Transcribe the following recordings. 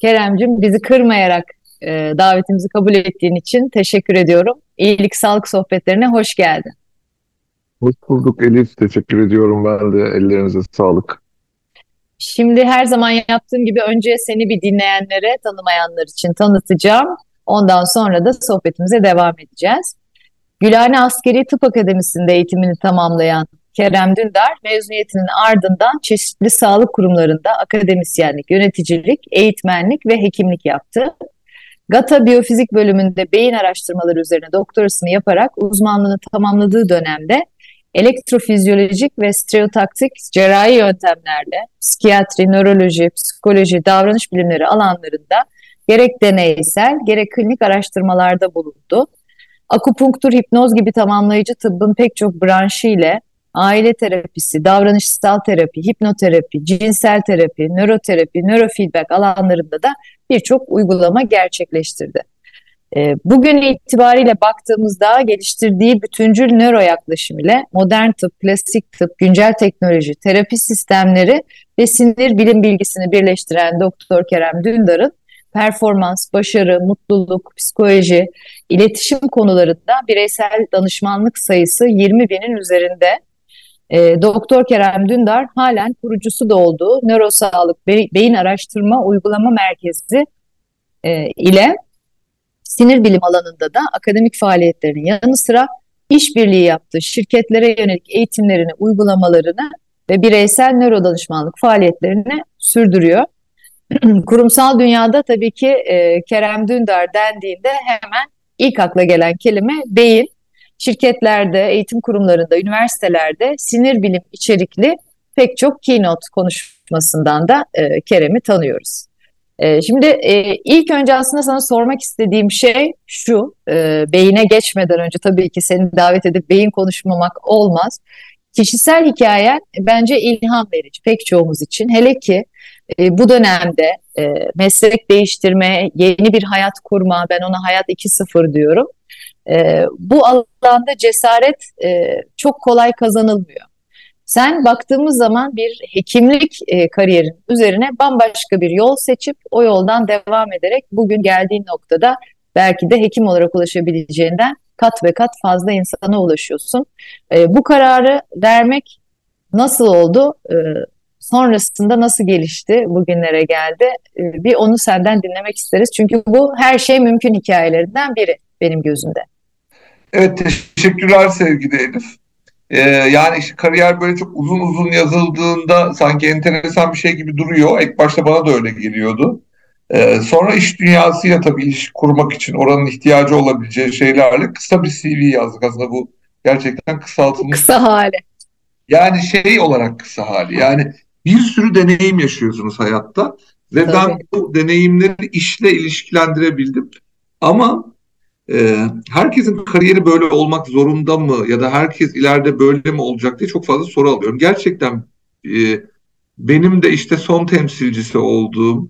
Keremcim bizi kırmayarak e, davetimizi kabul ettiğin için teşekkür ediyorum. İyilik Sağlık Sohbetlerine hoş geldin. Hoş bulduk Elif. Teşekkür ediyorum ben de. Ellerinize sağlık. Şimdi her zaman yaptığım gibi önce seni bir dinleyenlere, tanımayanlar için tanıtacağım. Ondan sonra da sohbetimize devam edeceğiz. Gülhane Askeri Tıp Akademisi'nde eğitimini tamamlayan Kerem Dündar mezuniyetinin ardından çeşitli sağlık kurumlarında akademisyenlik, yöneticilik, eğitmenlik ve hekimlik yaptı. GATA Biyofizik bölümünde beyin araştırmaları üzerine doktorasını yaparak uzmanlığını tamamladığı dönemde elektrofizyolojik ve stereotaktik cerrahi yöntemlerle psikiyatri, nöroloji, psikoloji, davranış bilimleri alanlarında gerek deneysel gerek klinik araştırmalarda bulundu. Akupunktur, hipnoz gibi tamamlayıcı tıbbın pek çok branşı ile aile terapisi, davranışsal terapi, hipnoterapi, cinsel terapi, nöroterapi, nörofeedback alanlarında da birçok uygulama gerçekleştirdi. Ee, bugün itibariyle baktığımızda geliştirdiği bütüncül nöro yaklaşım ile modern tıp, klasik tıp, güncel teknoloji, terapi sistemleri ve sinir bilim bilgisini birleştiren Doktor Kerem Dündar'ın performans, başarı, mutluluk, psikoloji, iletişim konularında bireysel danışmanlık sayısı 20 binin üzerinde. E, Doktor Kerem Dündar halen kurucusu da olduğu Nörosağlık Be Beyin Araştırma Uygulama Merkezi e, ile sinir bilim alanında da akademik faaliyetlerinin yanı sıra işbirliği yaptığı şirketlere yönelik eğitimlerini, uygulamalarını ve bireysel nöro danışmanlık faaliyetlerini sürdürüyor. Kurumsal dünyada tabii ki e, Kerem Dündar dendiğinde hemen ilk akla gelen kelime beyin. Şirketlerde, eğitim kurumlarında, üniversitelerde sinir bilim içerikli pek çok keynote konuşmasından da e, Kerem'i tanıyoruz. E, şimdi e, ilk önce aslında sana sormak istediğim şey şu, e, beyine geçmeden önce tabii ki seni davet edip beyin konuşmamak olmaz. Kişisel hikayen bence ilham verici pek çoğumuz için. Hele ki e, bu dönemde e, meslek değiştirme, yeni bir hayat kurma, ben ona hayat 2.0 diyorum. E, bu alanda cesaret e, çok kolay kazanılmıyor. Sen baktığımız zaman bir hekimlik e, kariyerin üzerine bambaşka bir yol seçip o yoldan devam ederek bugün geldiğin noktada belki de hekim olarak ulaşabileceğinden kat ve kat fazla insana ulaşıyorsun. E, bu kararı vermek nasıl oldu? E, sonrasında nasıl gelişti, bugünlere geldi? E, bir onu senden dinlemek isteriz. Çünkü bu her şey mümkün hikayelerinden biri benim gözümde. Evet, teşekkürler sevgili Elif. Ee, yani işte kariyer böyle çok uzun uzun yazıldığında sanki enteresan bir şey gibi duruyor. İlk başta bana da öyle geliyordu. Ee, sonra iş dünyasıyla tabii iş kurmak için oranın ihtiyacı olabileceği şeylerle kısa bir CV yazdık. Aslında bu gerçekten kısaltılmış. Kısa hali. Yani şey olarak kısa hali. Yani bir sürü deneyim yaşıyorsunuz hayatta ve tabii. ben bu deneyimleri işle ilişkilendirebildim. Ama e, herkesin kariyeri böyle olmak zorunda mı ya da herkes ileride böyle mi olacak diye çok fazla soru alıyorum. Gerçekten e, benim de işte son temsilcisi olduğum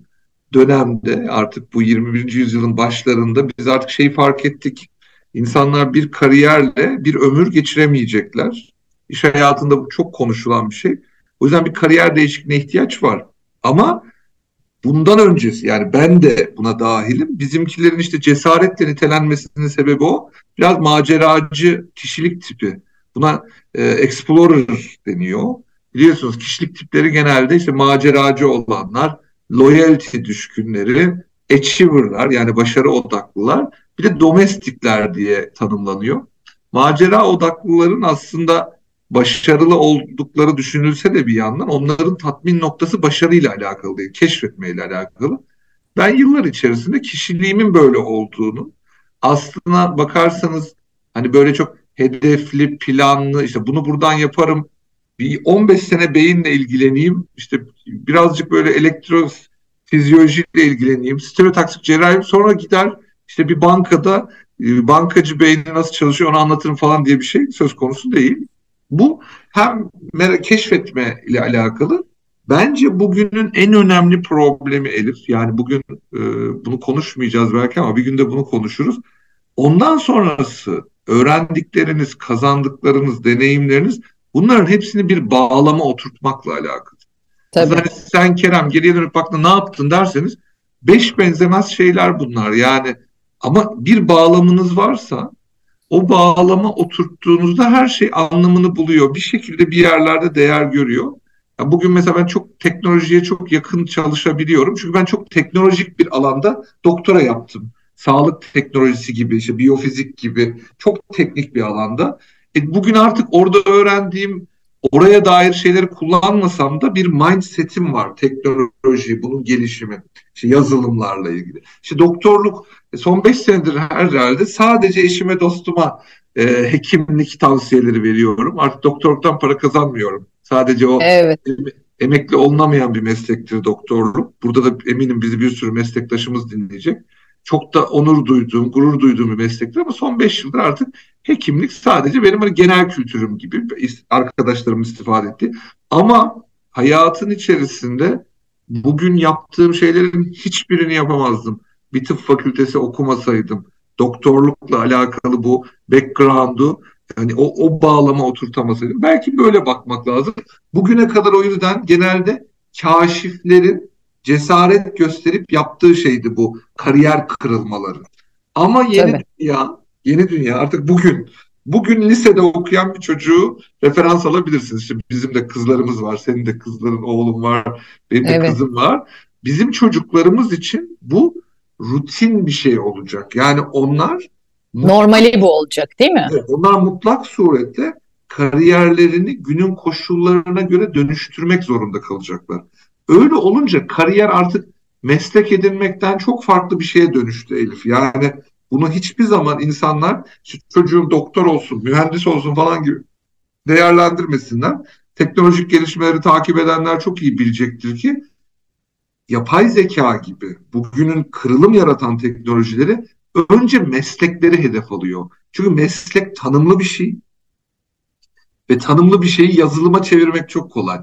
dönemde artık bu 21. yüzyılın başlarında biz artık şeyi fark ettik. İnsanlar bir kariyerle bir ömür geçiremeyecekler. İş hayatında bu çok konuşulan bir şey. O yüzden bir kariyer değişikliğine ihtiyaç var. Ama bundan öncesi yani ben de buna dahilim. Bizimkilerin işte cesaretle nitelenmesinin sebebi o. Biraz maceracı kişilik tipi. Buna e, explorer deniyor. Biliyorsunuz kişilik tipleri genelde işte maceracı olanlar, loyalty düşkünleri, achiever'lar yani başarı odaklılar, bir de domestikler diye tanımlanıyor. Macera odaklıların aslında başarılı oldukları düşünülse de bir yandan onların tatmin noktası başarıyla alakalı değil, keşfetmeyle alakalı. Ben yıllar içerisinde kişiliğimin böyle olduğunu, aslına bakarsanız hani böyle çok hedefli, planlı, işte bunu buradan yaparım, bir 15 sene beyinle ilgileneyim, işte birazcık böyle elektro fizyolojiyle ilgileneyim, stereotaksik cerrahiyim sonra gider işte bir bankada e, bankacı beyni nasıl çalışıyor onu anlatırım falan diye bir şey söz konusu değil. Bu hem keşfetme ile alakalı bence bugünün en önemli problemi Elif. Yani bugün e, bunu konuşmayacağız belki ama bir günde bunu konuşuruz. Ondan sonrası öğrendikleriniz, kazandıklarınız, deneyimleriniz bunların hepsini bir bağlama oturtmakla alakalı. Tabii. Yani sen Kerem geriye dönüp baktın ne yaptın derseniz beş benzemez şeyler bunlar. Yani ama bir bağlamınız varsa o bağlama oturttuğunuzda her şey anlamını buluyor. Bir şekilde bir yerlerde değer görüyor. Ya bugün mesela ben çok teknolojiye çok yakın çalışabiliyorum. Çünkü ben çok teknolojik bir alanda doktora yaptım. Sağlık teknolojisi gibi, işte biyofizik gibi çok teknik bir alanda. E bugün artık orada öğrendiğim oraya dair şeyleri kullanmasam da bir mindsetim var. Teknoloji, bunun gelişimi, işte yazılımlarla ilgili. İşte doktorluk e, son beş senedir herhalde sadece eşime dostuma e, hekimlik tavsiyeleri veriyorum. Artık doktorluktan para kazanmıyorum. Sadece o evet. emekli olunamayan bir meslektir doktorluk. Burada da eminim bizi bir sürü meslektaşımız dinleyecek. Çok da onur duyduğum, gurur duyduğum bir meslektir ama son beş yıldır artık hekimlik sadece benim hani genel kültürüm gibi arkadaşlarım istifade etti. Ama hayatın içerisinde bugün yaptığım şeylerin hiçbirini yapamazdım. Bir tıp fakültesi okumasaydım, doktorlukla alakalı bu background'u yani o, o bağlama oturtamasaydım. Belki böyle bakmak lazım. Bugüne kadar o yüzden genelde kaşiflerin cesaret gösterip yaptığı şeydi bu kariyer kırılmaları. Ama yeni Tabii. dünya, yeni dünya artık bugün bugün lisede okuyan bir çocuğu referans alabilirsiniz. Şimdi bizim de kızlarımız var, senin de kızların, oğlun var, benim de evet. kızım var. Bizim çocuklarımız için bu rutin bir şey olacak. Yani onlar normali bu olacak değil mi? Evet, onlar mutlak surette kariyerlerini günün koşullarına göre dönüştürmek zorunda kalacaklar. Öyle olunca kariyer artık meslek edinmekten çok farklı bir şeye dönüştü Elif. Yani bunu hiçbir zaman insanlar çocuğum doktor olsun, mühendis olsun falan gibi değerlendirmesinler. Teknolojik gelişmeleri takip edenler çok iyi bilecektir ki yapay zeka gibi bugünün kırılım yaratan teknolojileri önce meslekleri hedef alıyor. Çünkü meslek tanımlı bir şey ve tanımlı bir şeyi yazılıma çevirmek çok kolay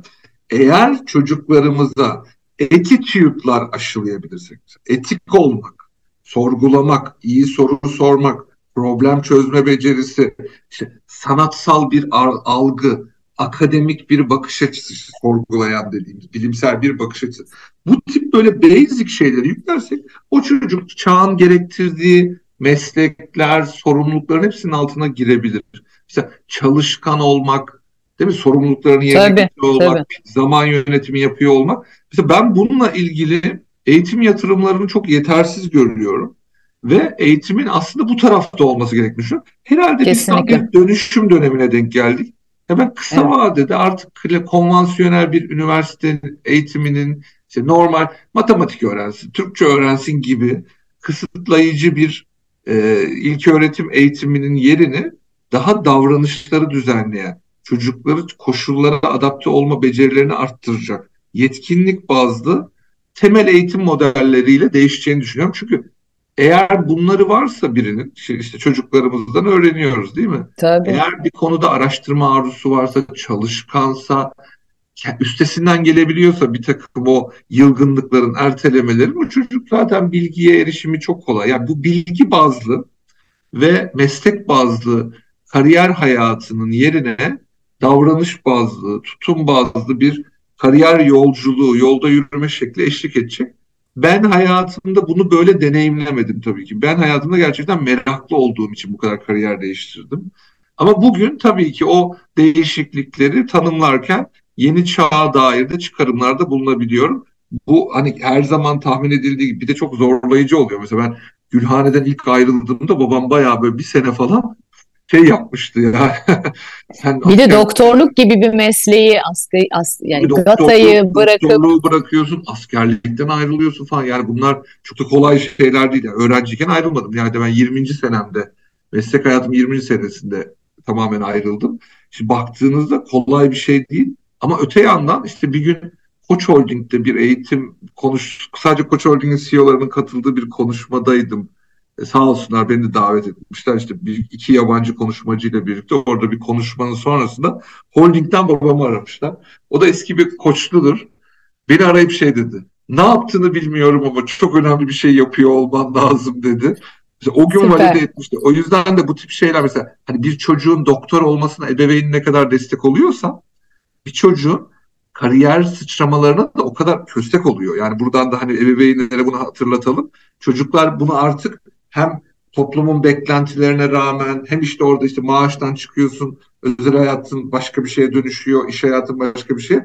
eğer çocuklarımıza attitude'lar aşılayabilirsek, etik olmak, sorgulamak, iyi soru sormak, problem çözme becerisi, işte sanatsal bir algı, akademik bir bakış açısı sorgulayan dediğimiz bilimsel bir bakış açısı. Bu tip böyle basic şeyleri yüklersek o çocuk çağın gerektirdiği meslekler, sorumlulukların hepsinin altına girebilir. İşte çalışkan olmak, Değil mi? Sorumluluklarını yerine getiriyor olmak, tabii. zaman yönetimi yapıyor olmak. Mesela ben bununla ilgili eğitim yatırımlarını çok yetersiz görüyorum. Ve eğitimin aslında bu tarafta olması gerektiğini düşünüyorum. Herhalde Kesinlikle. biz bir dönüşüm dönemine denk geldik. Ya ben kısa evet. vadede artık konvansiyonel bir üniversite eğitiminin işte normal matematik öğrensin, Türkçe öğrensin gibi kısıtlayıcı bir e, ilk öğretim eğitiminin yerini daha davranışları düzenleyen, çocukları koşullara adapte olma becerilerini arttıracak yetkinlik bazlı temel eğitim modelleriyle değişeceğini düşünüyorum. Çünkü eğer bunları varsa birinin işte çocuklarımızdan öğreniyoruz değil mi? Tabii. Eğer bir konuda araştırma arzusu varsa, çalışkansa, üstesinden gelebiliyorsa bir takım o yılgınlıkların, ertelemelerin o çocuk zaten bilgiye erişimi çok kolay. Yani bu bilgi bazlı ve meslek bazlı kariyer hayatının yerine davranış bazlı, tutum bazlı bir kariyer yolculuğu, yolda yürüme şekli eşlik edecek. Ben hayatımda bunu böyle deneyimlemedim tabii ki. Ben hayatımda gerçekten meraklı olduğum için bu kadar kariyer değiştirdim. Ama bugün tabii ki o değişiklikleri tanımlarken yeni çağa dair de çıkarımlarda bulunabiliyorum. Bu hani her zaman tahmin edildiği gibi bir de çok zorlayıcı oluyor. Mesela ben Gülhane'den ilk ayrıldığımda babam bayağı böyle bir sene falan şey yapmıştı ya. Sen bir de doktorluk gibi bir mesleği asgari, as, yani doktor, gatayı bırakıp doktorluğu bırakıyorsun, askerlikten ayrılıyorsun falan. Yani bunlar çok da kolay şeyler değil. Yani öğrenciyken ayrılmadım. Yani ben 20. senemde meslek hayatım 20. senesinde tamamen ayrıldım. Şimdi baktığınızda kolay bir şey değil. Ama öte yandan işte bir gün Koç Holding'de bir eğitim konuş sadece Koç Holding'in CEO'larının katıldığı bir konuşmadaydım. E, sağ olsunlar beni de davet etmişler. İşte bir, iki yabancı konuşmacıyla birlikte orada bir konuşmanın sonrasında holdingden babamı aramışlar. O da eski bir koçludur. Beni arayıp şey dedi. Ne yaptığını bilmiyorum ama çok önemli bir şey yapıyor olman lazım dedi. Mesela o gün Süper. valide etmişti. O yüzden de bu tip şeyler mesela hani bir çocuğun doktor olmasına ebeveynin ne kadar destek oluyorsa bir çocuğun kariyer sıçramalarına da o kadar köstek oluyor. Yani buradan da hani ebeveynlere bunu hatırlatalım. Çocuklar bunu artık hem toplumun beklentilerine rağmen hem işte orada işte maaştan çıkıyorsun, özel hayatın başka bir şeye dönüşüyor, iş hayatın başka bir şey.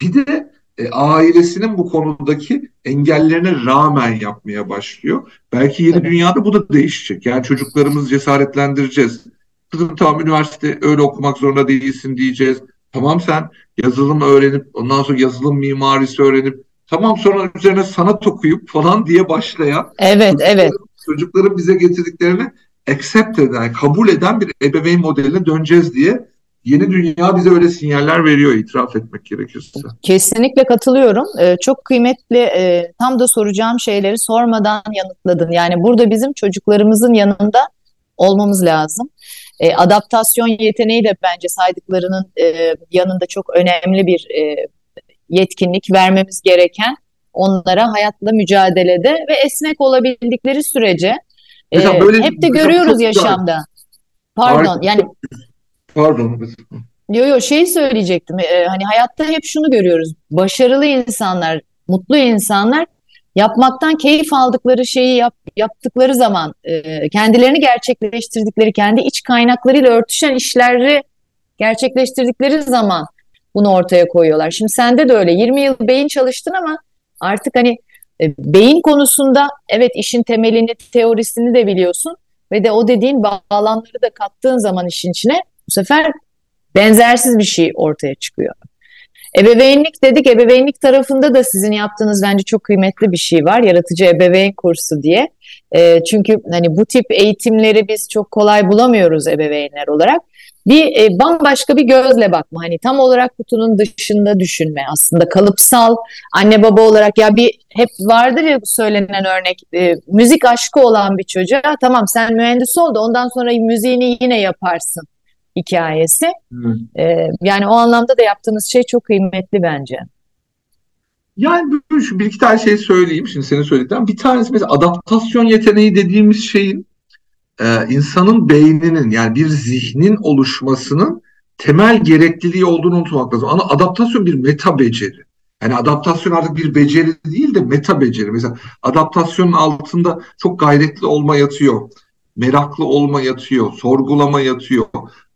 Bir de e, ailesinin bu konudaki engellerine rağmen yapmaya başlıyor. Belki yeni evet. dünyada bu da değişecek. Yani çocuklarımızı cesaretlendireceğiz. Kızım tamam üniversite öyle okumak zorunda değilsin diyeceğiz. Tamam sen yazılım öğrenip ondan sonra yazılım mimarisi öğrenip tamam sonra üzerine sanat okuyup falan diye başlayan evet evet çocukların bize getirdiklerini accept eden, kabul eden bir ebeveyn modeline döneceğiz diye yeni dünya bize öyle sinyaller veriyor itiraf etmek gerekirse. Kesinlikle katılıyorum. Ee, çok kıymetli e, tam da soracağım şeyleri sormadan yanıtladın. Yani burada bizim çocuklarımızın yanında olmamız lazım. E, adaptasyon yeteneği de bence saydıklarının e, yanında çok önemli bir e, yetkinlik vermemiz gereken onlara hayatla mücadelede ve esnek olabildikleri sürece e, böyle, hep de görüyoruz yaşamda. Pardon Harika. yani Pardon. Yo yo şey söyleyecektim. Ee, hani hayatta hep şunu görüyoruz. Başarılı insanlar, mutlu insanlar yapmaktan keyif aldıkları şeyi yap, yaptıkları zaman e, kendilerini gerçekleştirdikleri, kendi iç kaynaklarıyla örtüşen işleri gerçekleştirdikleri zaman bunu ortaya koyuyorlar. Şimdi sende de öyle 20 yıl beyin çalıştın ama artık hani e, beyin konusunda evet işin temelini, teorisini de biliyorsun ve de o dediğin bağlamları da kattığın zaman işin içine bu sefer benzersiz bir şey ortaya çıkıyor. Ebeveynlik dedik, ebeveynlik tarafında da sizin yaptığınız bence çok kıymetli bir şey var. Yaratıcı ebeveyn kursu diye. E, çünkü hani bu tip eğitimleri biz çok kolay bulamıyoruz ebeveynler olarak. Bir e, bambaşka bir gözle bakma. Hani tam olarak kutunun dışında düşünme aslında. Kalıpsal anne baba olarak ya bir hep vardır ya söylenen örnek. E, müzik aşkı olan bir çocuğa tamam sen mühendis ol da ondan sonra müziğini yine yaparsın hikayesi. E, yani o anlamda da yaptığınız şey çok kıymetli bence. Yani şu bir iki tane şey söyleyeyim şimdi senin söylediğin. Bir tanesi mesela adaptasyon yeteneği dediğimiz şeyin e, insanın beyninin yani bir zihnin oluşmasının temel gerekliliği olduğunu unutmak lazım. Ama adaptasyon bir meta beceri. Yani adaptasyon artık bir beceri değil de meta beceri. Mesela adaptasyonun altında çok gayretli olma yatıyor meraklı olma yatıyor, sorgulama yatıyor,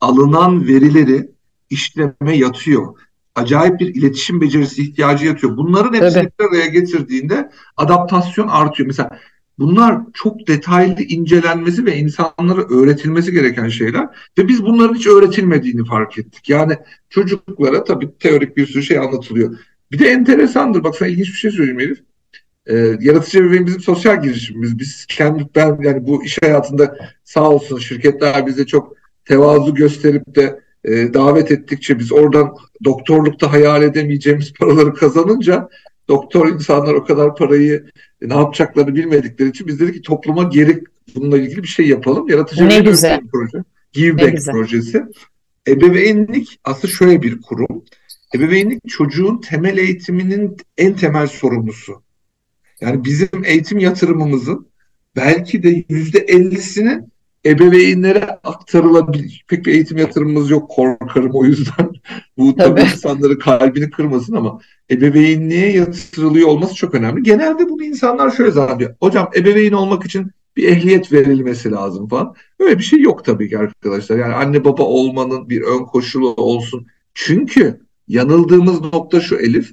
alınan verileri işleme yatıyor. Acayip bir iletişim becerisi ihtiyacı yatıyor. Bunların hepsini evet. bir araya getirdiğinde adaptasyon artıyor. Mesela bunlar çok detaylı incelenmesi ve insanlara öğretilmesi gereken şeyler ve biz bunların hiç öğretilmediğini fark ettik. Yani çocuklara tabii teorik bir sürü şey anlatılıyor. Bir de enteresandır. Bak sana ilginç bir şey söyleyeyim Elif. E, yaratıcı ebeveyn bizim sosyal girişimimiz. Biz kendi ben yani bu iş hayatında sağ olsun şirketler bize çok tevazu gösterip de e, davet ettikçe biz oradan doktorlukta hayal edemeyeceğimiz paraları kazanınca doktor insanlar o kadar parayı ne yapacaklarını bilmedikleri için biz dedik ki topluma geri bununla ilgili bir şey yapalım. Yaratıcı ne güzel. proje. Give Back güzel. projesi. Ebeveynlik aslında şöyle bir kurum. Ebeveynlik çocuğun temel eğitiminin en temel sorumlusu. Yani bizim eğitim yatırımımızın belki de yüzde ellisini ebeveynlere aktarılabilir. Pek bir eğitim yatırımımız yok korkarım o yüzden. Bu tabii, tabii insanları kalbini kırmasın ama ebeveynliğe yatırılıyor olması çok önemli. Genelde bunu insanlar şöyle zannediyor. Hocam ebeveyn olmak için bir ehliyet verilmesi lazım falan. Öyle bir şey yok tabii ki arkadaşlar. Yani anne baba olmanın bir ön koşulu olsun. Çünkü yanıldığımız nokta şu Elif.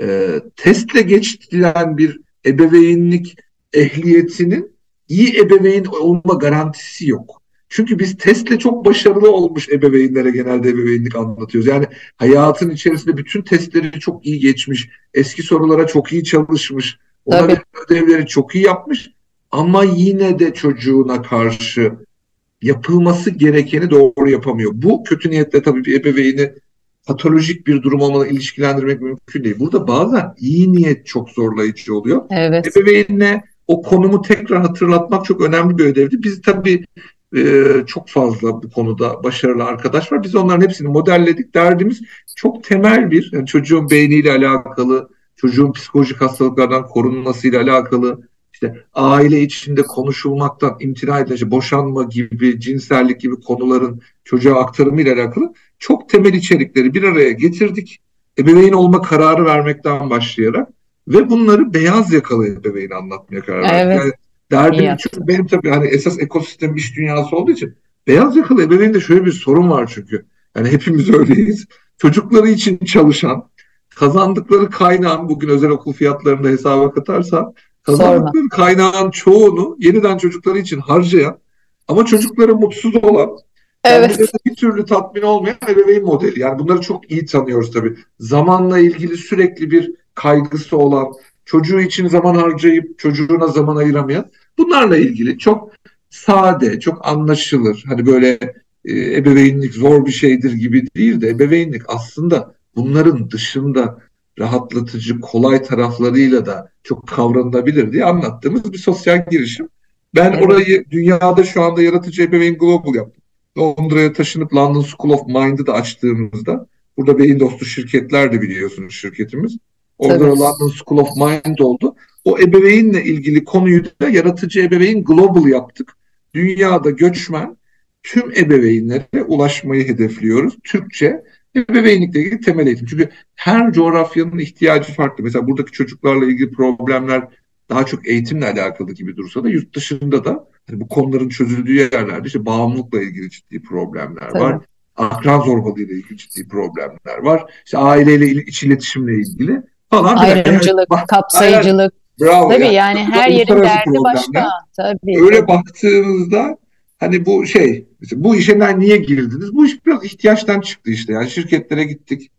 E, testle geçtilen bir ebeveynlik ehliyetinin iyi ebeveyn olma garantisi yok. Çünkü biz testle çok başarılı olmuş ebeveynlere genelde ebeveynlik anlatıyoruz. Yani hayatın içerisinde bütün testleri çok iyi geçmiş, eski sorulara çok iyi çalışmış, ona ödevleri çok iyi yapmış ama yine de çocuğuna karşı yapılması gerekeni doğru yapamıyor. Bu kötü niyetle tabii bir ebeveyni patolojik bir durum olmadan ilişkilendirmek mümkün değil. Burada bazen iyi niyet çok zorlayıcı oluyor. Evet. Ebeveynle o konumu tekrar hatırlatmak çok önemli bir ödevdi. Biz tabii e, çok fazla bu konuda başarılı arkadaş var. Biz onların hepsini modelledik. Derdimiz çok temel bir yani çocuğun beyniyle alakalı, çocuğun psikolojik hastalıklardan korunmasıyla alakalı, işte aile içinde konuşulmaktan imtina edilen, boşanma gibi, cinsellik gibi konuların çocuğa aktarımı ile alakalı çok temel içerikleri bir araya getirdik. Ebeveyn olma kararı vermekten başlayarak ve bunları beyaz yakalı ebeveyn anlatmaya karar verdik. Evet. Yani derdim çünkü benim tabii hani esas ekosistem iş dünyası olduğu için beyaz yakalı ebeveyn de şöyle bir sorun var çünkü. Yani hepimiz öyleyiz. Çocukları için çalışan, kazandıkları kaynağın bugün özel okul fiyatlarında hesaba katarsan kazandıkları Sorma. kaynağın çoğunu yeniden çocukları için harcayan ama çocukları mutsuz olan Evet. bir türlü tatmin olmayan ebeveyn modeli. Yani bunları çok iyi tanıyoruz tabii. Zamanla ilgili sürekli bir kaygısı olan, çocuğu için zaman harcayıp çocuğuna zaman ayıramayan bunlarla ilgili çok sade, çok anlaşılır. Hani böyle e, ebeveynlik zor bir şeydir gibi değil de ebeveynlik aslında bunların dışında rahatlatıcı, kolay taraflarıyla da çok kavranılabilir diye anlattığımız bir sosyal girişim. Ben evet. orayı dünyada şu anda yaratıcı ebeveyn global yaptım. Londra'ya taşınıp London School of Mind'ı da açtığımızda burada beyin dostu şirketler de biliyorsunuz şirketimiz. Orada Tabii. London School of Mind oldu. O ebeveynle ilgili konuyu da yaratıcı ebeveyn global yaptık. Dünyada göçmen tüm ebeveynlere ulaşmayı hedefliyoruz. Türkçe ebeveynlikle ilgili temel eğitim. Çünkü her coğrafyanın ihtiyacı farklı. Mesela buradaki çocuklarla ilgili problemler daha çok eğitimle alakalı gibi dursa da yurt dışında da hani bu konuların çözüldüğü yerlerde işte bağımlılıkla ilgili ciddi problemler Tabii. var. Akran zorbalığıyla ilgili ciddi problemler var. İşte aileyle iç iletişimle ilgili falan. Ayrımcılık, yani, kapsayıcılık. Bravo. Tabii yani, yani her yerin derdi başka. Tabii. Öyle tabii. baktığımızda hani bu şey bu işe niye girdiniz? Bu iş biraz ihtiyaçtan çıktı işte. Yani şirketlere gittik.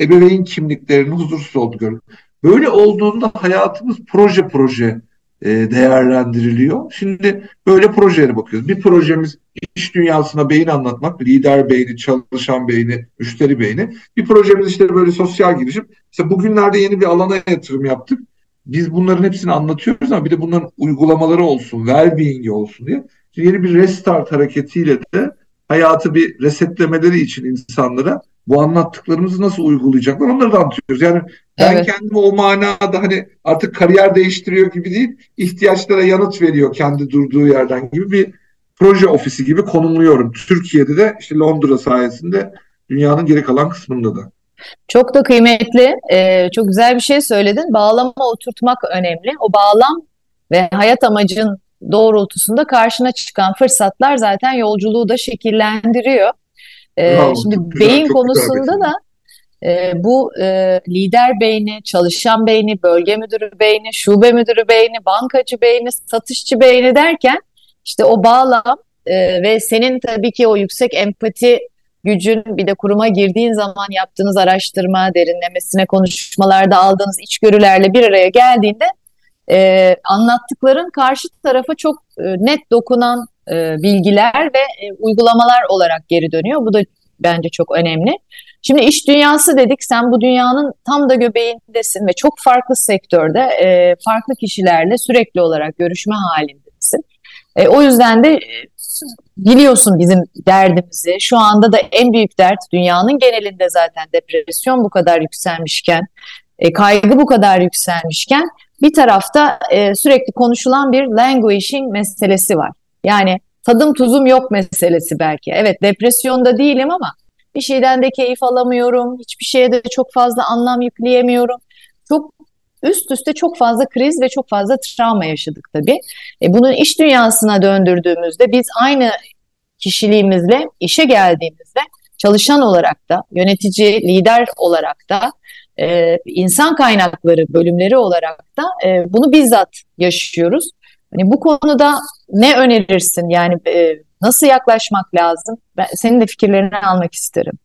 Ebeveyn kimliklerinin huzursuz gördük. Böyle olduğunda hayatımız proje proje e, değerlendiriliyor. Şimdi böyle projelere bakıyoruz. Bir projemiz iş dünyasına beyin anlatmak, lider beyni, çalışan beyni, müşteri beyni. Bir projemiz işte böyle sosyal girişim. İşte bugünlerde yeni bir alana yatırım yaptık. Biz bunların hepsini anlatıyoruz ama bir de bunların uygulamaları olsun, well-being'i olsun diye. Şimdi yeni bir restart hareketiyle de hayatı bir resetlemeleri için insanlara bu anlattıklarımızı nasıl uygulayacaklar onları da anlatıyoruz. Yani ben evet. kendimi o manada hani artık kariyer değiştiriyor gibi değil, ihtiyaçlara yanıt veriyor kendi durduğu yerden gibi bir proje ofisi gibi konumluyorum. Türkiye'de de işte Londra sayesinde dünyanın geri kalan kısmında da. Çok da kıymetli, e, çok güzel bir şey söyledin. Bağlama oturtmak önemli. O bağlam ve hayat amacın doğrultusunda karşına çıkan fırsatlar zaten yolculuğu da şekillendiriyor. E, Bravo, şimdi beyin güzel, konusunda da e, bu e, lider beyni, çalışan beyni, bölge müdürü beyni, şube müdürü beyni, bankacı beyni, satışçı beyni derken işte o bağlam e, ve senin tabii ki o yüksek empati gücün bir de kuruma girdiğin zaman yaptığınız araştırma, derinlemesine konuşmalarda aldığınız içgörülerle bir araya geldiğinde e, anlattıkların karşı tarafa çok e, net dokunan e, bilgiler ve e, uygulamalar olarak geri dönüyor. Bu da bence çok önemli. Şimdi iş dünyası dedik, sen bu dünyanın tam da göbeğindesin ve çok farklı sektörde e, farklı kişilerle sürekli olarak görüşme halindesin. E, o yüzden de e, biliyorsun bizim derdimizi. Şu anda da en büyük dert dünyanın genelinde zaten depresyon bu kadar yükselmişken, e, kaygı bu kadar yükselmişken bir tarafta e, sürekli konuşulan bir languishing meselesi var. Yani tadım tuzum yok meselesi belki. Evet depresyonda değilim ama bir şeyden de keyif alamıyorum. Hiçbir şeye de çok fazla anlam yükleyemiyorum. Çok üst üste çok fazla kriz ve çok fazla travma yaşadık tabii. E, bunu iş dünyasına döndürdüğümüzde biz aynı kişiliğimizle işe geldiğimizde çalışan olarak da, yönetici, lider olarak da, e, insan kaynakları bölümleri olarak da e, bunu bizzat yaşıyoruz. Hani bu konuda ne önerirsin? Yani e, nasıl yaklaşmak lazım? Ben senin de fikirlerini almak isterim.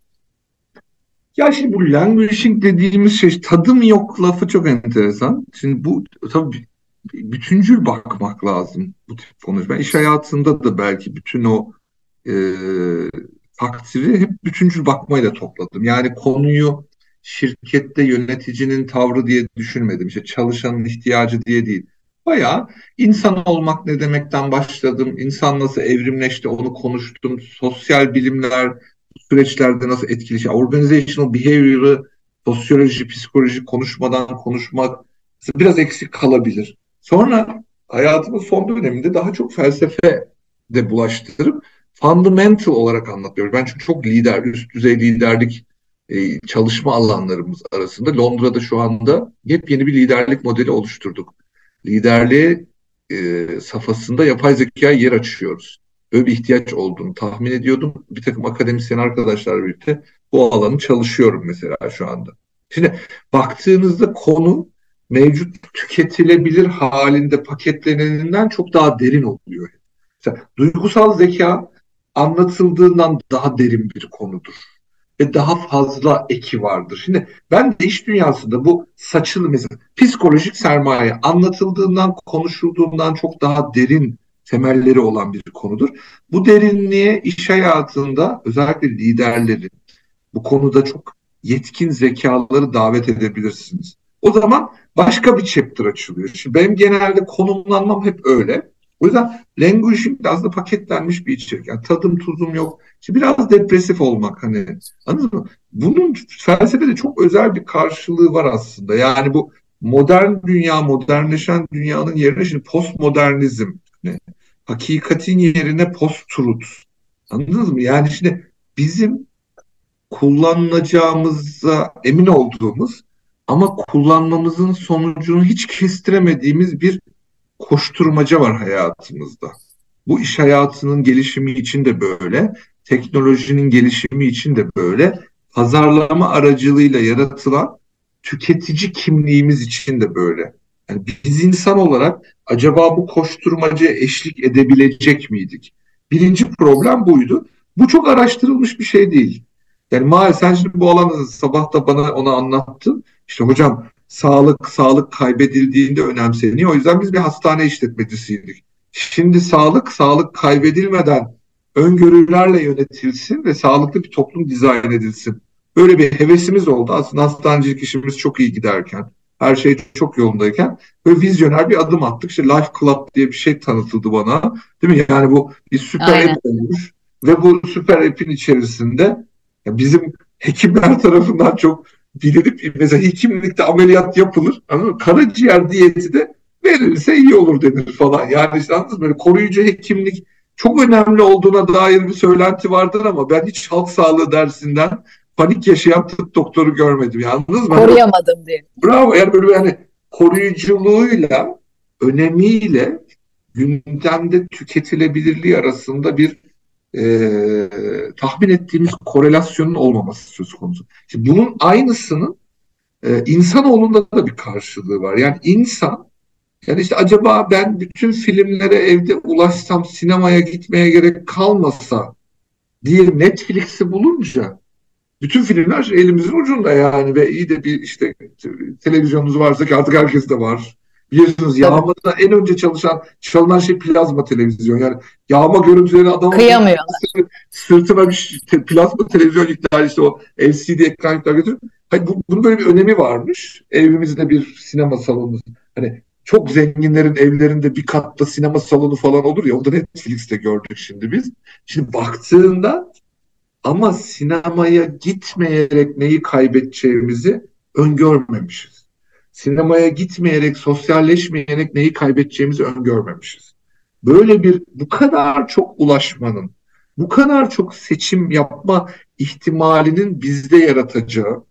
Ya şimdi bu languishing dediğimiz şey tadım yok lafı çok enteresan. Şimdi bu tabii bütüncül bakmak lazım bu tip konuşma. İş hayatında da belki bütün o e, takdiri hep bütüncül bakmayla topladım. Yani konuyu şirkette yöneticinin tavrı diye düşünmedim. İşte çalışanın ihtiyacı diye değil. Bayağı insan olmak ne demekten başladım. İnsan nasıl evrimleşti onu konuştum. Sosyal bilimler süreçlerde nasıl etkili. Organizational behavior'ı sosyoloji, psikoloji konuşmadan konuşmak biraz eksik kalabilir. Sonra hayatımın son döneminde daha çok felsefe de bulaştırıp fundamental olarak anlatıyorum. Ben çünkü çok lider, üst düzey liderlik e, çalışma alanlarımız arasında Londra'da şu anda yepyeni bir liderlik modeli oluşturduk. Liderliğe e, safhasında yapay zekaya yer açıyoruz. Böyle bir ihtiyaç olduğunu tahmin ediyordum. Bir takım akademisyen arkadaşlarla birlikte bu alanı çalışıyorum mesela şu anda. Şimdi baktığınızda konu mevcut tüketilebilir halinde paketleneninden çok daha derin oluyor. Mesela duygusal zeka anlatıldığından daha derin bir konudur. Ve daha fazla eki vardır. Şimdi ben de iş dünyasında bu saçılı mesela psikolojik sermaye anlatıldığından konuşulduğundan çok daha derin temelleri olan bir konudur. Bu derinliğe iş hayatında özellikle liderleri bu konuda çok yetkin zekaları davet edebilirsiniz. O zaman başka bir chapter açılıyor. Şimdi benim genelde konumlanmam hep öyle. O yüzden languaging biraz da paketlenmiş bir içerik. Yani tadım tuzum yok. İşte biraz depresif olmak hani. Anladınız mı? Bunun felsefede çok özel bir karşılığı var aslında. Yani bu modern dünya, modernleşen dünyanın yerine şimdi postmodernizm. Hani hakikatin yerine post-truth. Anladınız mı? Yani şimdi bizim kullanılacağımıza emin olduğumuz ama kullanmamızın sonucunu hiç kestiremediğimiz bir koşturmaca var hayatımızda. Bu iş hayatının gelişimi için de böyle, teknolojinin gelişimi için de böyle, pazarlama aracılığıyla yaratılan tüketici kimliğimiz için de böyle. Yani biz insan olarak acaba bu koşturmacaya eşlik edebilecek miydik? Birinci problem buydu. Bu çok araştırılmış bir şey değil. Yani maalesef sen şimdi bu alanı sabah da bana onu anlattın. İşte hocam sağlık sağlık kaybedildiğinde önemseniyor. O yüzden biz bir hastane işletmecisiydik. Şimdi sağlık sağlık kaybedilmeden öngörülerle yönetilsin ve sağlıklı bir toplum dizayn edilsin. Böyle bir hevesimiz oldu. Aslında hastanecilik işimiz çok iyi giderken, her şey çok yolundayken böyle vizyoner bir adım attık. İşte Life Club diye bir şey tanıtıldı bana. Değil mi? Yani bu bir süper Aynen. app olmuş ve bu süper app'in içerisinde bizim hekimler tarafından çok bilinip mesela hekimlikte ameliyat yapılır. Ama karaciğer diyeti de verilse iyi olur denir falan. Yani işte anladınız mı? Böyle koruyucu hekimlik çok önemli olduğuna dair bir söylenti vardır ama ben hiç halk sağlığı dersinden panik yaşayan tıp doktoru görmedim. Yalnız? Koruyamadım diye. Bravo. Yani böyle yani koruyuculuğuyla önemiyle gündemde tüketilebilirliği arasında bir e, tahmin ettiğimiz korelasyonun olmaması söz konusu. Şimdi bunun aynısının e, insanoğlunda da bir karşılığı var. Yani insan yani işte acaba ben bütün filmlere evde ulaşsam sinemaya gitmeye gerek kalmasa diye Netflix'i bulunca bütün filmler elimizin ucunda yani ve iyi de bir işte televizyonunuz varsa ki artık herkes de var. Biliyorsunuz yağmada en önce çalışan çalınan şey plazma televizyon. Yani yağma görüntüleri adam kıyamıyorlar. Sırtına bir plazma televizyon yükler işte o LCD ekran yükler götürüp Hayır, bu, bunun böyle bir önemi varmış. Evimizde bir sinema salonu. Hani çok zenginlerin evlerinde bir katta sinema salonu falan olur ya. Onu da Netflix'te gördük şimdi biz. Şimdi baktığında ama sinemaya gitmeyerek neyi kaybedeceğimizi öngörmemişiz. Sinemaya gitmeyerek, sosyalleşmeyerek neyi kaybedeceğimizi öngörmemişiz. Böyle bir bu kadar çok ulaşmanın, bu kadar çok seçim yapma ihtimalinin bizde yaratacağı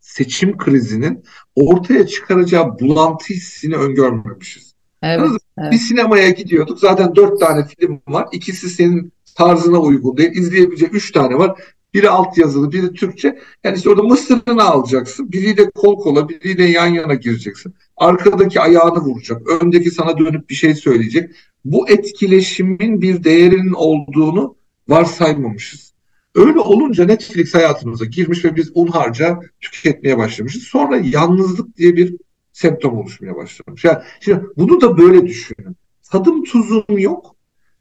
seçim krizinin ortaya çıkaracağı bulantı hissini öngörmemişiz. Evet, evet. Bir sinemaya gidiyorduk. Zaten dört tane film var. İkisi senin tarzına uygun değil. İzleyebileceği üç tane var. Biri alt yazılı, biri Türkçe. Yani işte orada mısırını alacaksın. Biriyle kol kola, biriyle yan yana gireceksin. Arkadaki ayağını vuracak. Öndeki sana dönüp bir şey söyleyecek. Bu etkileşimin bir değerinin olduğunu varsaymamışız. Öyle olunca Netflix hayatımıza girmiş ve biz unharca tüketmeye başlamışız. Sonra yalnızlık diye bir semptom oluşmaya başlamış. Yani şimdi bunu da böyle düşünün. Tadım tuzum yok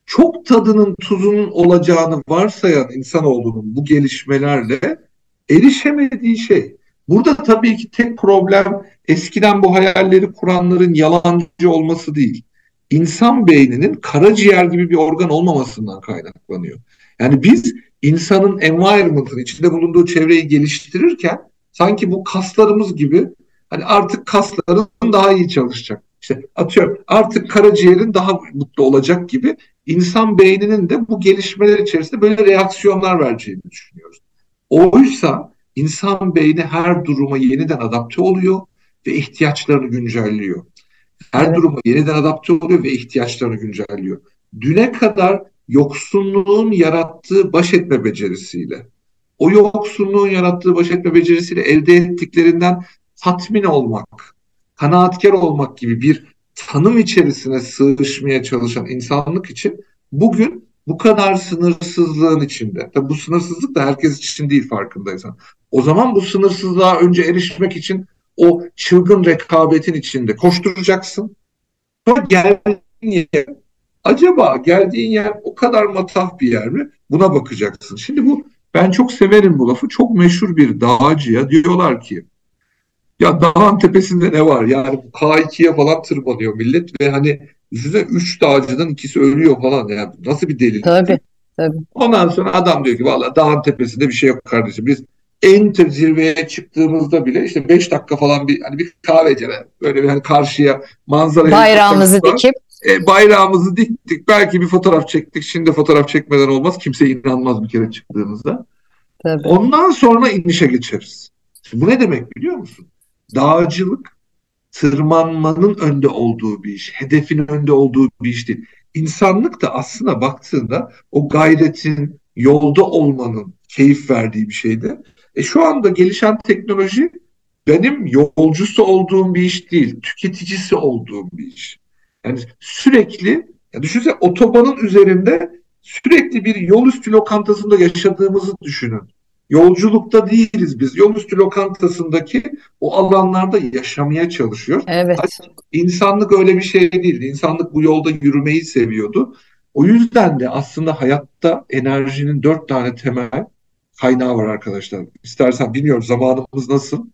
çok tadının tuzunun olacağını varsayan insanoğlunun bu gelişmelerle erişemediği şey. Burada tabii ki tek problem eskiden bu hayalleri kuranların yalancı olması değil. İnsan beyninin karaciğer gibi bir organ olmamasından kaynaklanıyor. Yani biz insanın environment'ın içinde bulunduğu çevreyi geliştirirken sanki bu kaslarımız gibi hani artık kasların daha iyi çalışacak. İşte atıyorum artık karaciğerin daha mutlu olacak gibi insan beyninin de bu gelişmeler içerisinde böyle reaksiyonlar vereceğini düşünüyoruz. Oysa insan beyni her duruma yeniden adapte oluyor ve ihtiyaçlarını güncelliyor. Her evet. duruma yeniden adapte oluyor ve ihtiyaçlarını güncelliyor. Düne kadar yoksunluğun yarattığı baş etme becerisiyle, o yoksunluğun yarattığı baş etme becerisiyle elde ettiklerinden tatmin olmak, kanaatkar olmak gibi bir tanım içerisine sığışmaya çalışan insanlık için bugün bu kadar sınırsızlığın içinde. Tabi bu sınırsızlık da herkes için değil farkındaysan. O zaman bu sınırsızlığa önce erişmek için o çılgın rekabetin içinde koşturacaksın. Sonra geldiğin yer, acaba geldiğin yer o kadar matah bir yer mi? Buna bakacaksın. Şimdi bu ben çok severim bu lafı. Çok meşhur bir dağcıya diyorlar ki ya dağın tepesinde ne var? Yani K2'ye falan tırmanıyor millet ve hani yüzde üç dağcının ikisi ölüyor falan. Yani nasıl bir delilik? Tabii. Tabii. Ondan sonra adam diyor ki valla dağın tepesinde bir şey yok kardeşim. Biz en zirveye çıktığımızda bile işte beş dakika falan bir hani bir kahvecere böyle bir hani karşıya manzara bayrağımızı dikip e, bayrağımızı diktik. Belki bir fotoğraf çektik. Şimdi fotoğraf çekmeden olmaz. Kimse inanmaz bir kere çıktığımızda. Tabii. Ondan sonra inişe geçeriz. Şimdi bu ne demek biliyor musun? Dağcılık tırmanmanın önde olduğu bir iş, hedefin önde olduğu bir iş değil. İnsanlık da aslında baktığında o gayretin, yolda olmanın keyif verdiği bir şeydi. E şu anda gelişen teknoloji benim yolcusu olduğum bir iş değil, tüketicisi olduğum bir iş. Yani sürekli, ya düşünsene otobanın üzerinde sürekli bir yol üstü lokantasında yaşadığımızı düşünün. Yolculukta değiliz biz. Yol üstü lokantasındaki o alanlarda yaşamaya çalışıyor. Evet. İnsanlık öyle bir şey değil. İnsanlık bu yolda yürümeyi seviyordu. O yüzden de aslında hayatta enerjinin dört tane temel kaynağı var arkadaşlar. İstersen bilmiyorum zamanımız nasıl?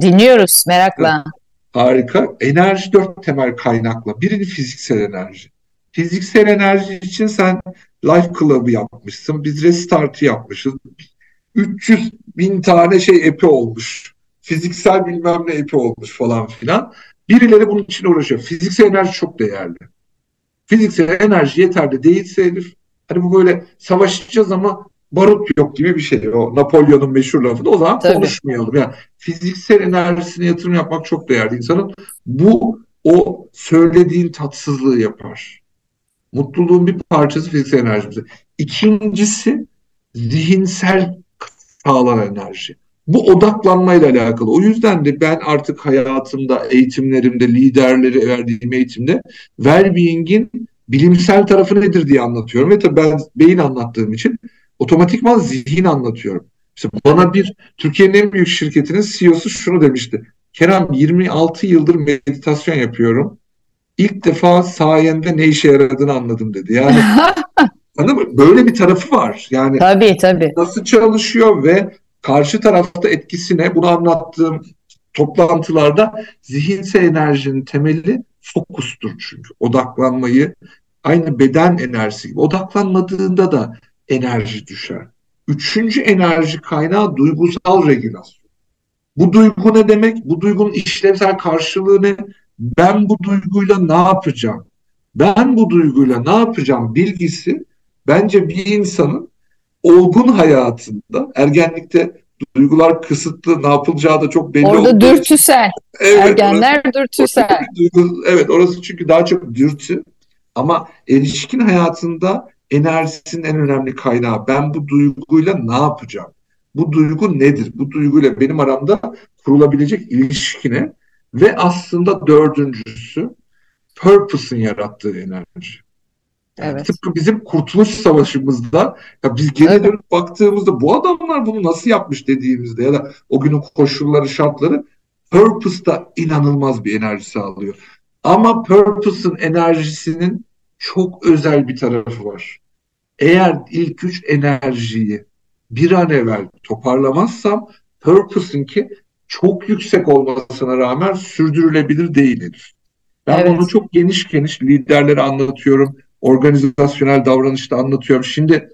Dinliyoruz merakla. Harika. Enerji dört temel kaynakla. Birini fiziksel enerji. Fiziksel enerji için sen Life Club'ı yapmışsın. Biz Restart'ı yapmışız. 300 bin tane şey epi olmuş. Fiziksel bilmem ne epi olmuş falan filan. Birileri bunun için uğraşıyor. Fiziksel enerji çok değerli. Fiziksel enerji yeterli değilse Elif, hani bu böyle savaşacağız ama barut yok gibi bir şey. O Napolyon'un meşhur lafı da o zaman Tabii. konuşmayalım. Yani fiziksel enerjisine yatırım yapmak çok değerli insanın. Bu o söylediğin tatsızlığı yapar. Mutluluğun bir parçası fiziksel enerjimiz. İkincisi zihinsel sağlanan enerji. Bu odaklanmayla alakalı. O yüzden de ben artık hayatımda, eğitimlerimde, liderleri verdiğim eğitimde well-being'in bilimsel tarafı nedir diye anlatıyorum. Ve tabii ben beyin anlattığım için otomatikman zihin anlatıyorum. İşte bana bir Türkiye'nin en büyük şirketinin CEO'su şunu demişti. Kerem 26 yıldır meditasyon yapıyorum. İlk defa sayende ne işe yaradığını anladım dedi. Yani Anladın mı? Böyle bir tarafı var. Yani tabii tabii. Nasıl çalışıyor ve karşı tarafta etkisine bunu anlattığım toplantılarda zihinsel enerjinin temeli fokustur çünkü. Odaklanmayı aynı beden enerjisi gibi odaklanmadığında da enerji düşer. Üçüncü enerji kaynağı duygusal regülasyon. Bu duygu ne demek? Bu duygunun işlevsel karşılığı ne? Ben bu duyguyla ne yapacağım? Ben bu duyguyla ne yapacağım bilgisi bence bir insanın olgun hayatında ergenlikte duygular kısıtlı ne yapılacağı da çok belli Orada dürtüsel. Evet, Ergenler orası, dürtüsel. Duygu, evet orası çünkü daha çok dürtü ama erişkin hayatında enerjisinin en önemli kaynağı. Ben bu duyguyla ne yapacağım? Bu duygu nedir? Bu duyguyla benim aramda kurulabilecek ilişkine ve aslında dördüncüsü purpose'ın yarattığı enerji. Yani evet. Tıpkı bizim Kurtuluş Savaşımızda ya biz geri evet. dönüp baktığımızda bu adamlar bunu nasıl yapmış dediğimizde ya da o günün koşulları, şartları Purpose da inanılmaz bir enerji sağlıyor. Ama Purpose'ın enerjisinin çok özel bir tarafı var. Eğer ilk üç enerjiyi bir an evvel toparlamazsam purpose'ınki çok yüksek olmasına rağmen sürdürülebilir değildir. Ben evet. bunu çok geniş geniş liderlere anlatıyorum. Organizasyonel davranışta anlatıyorum. Şimdi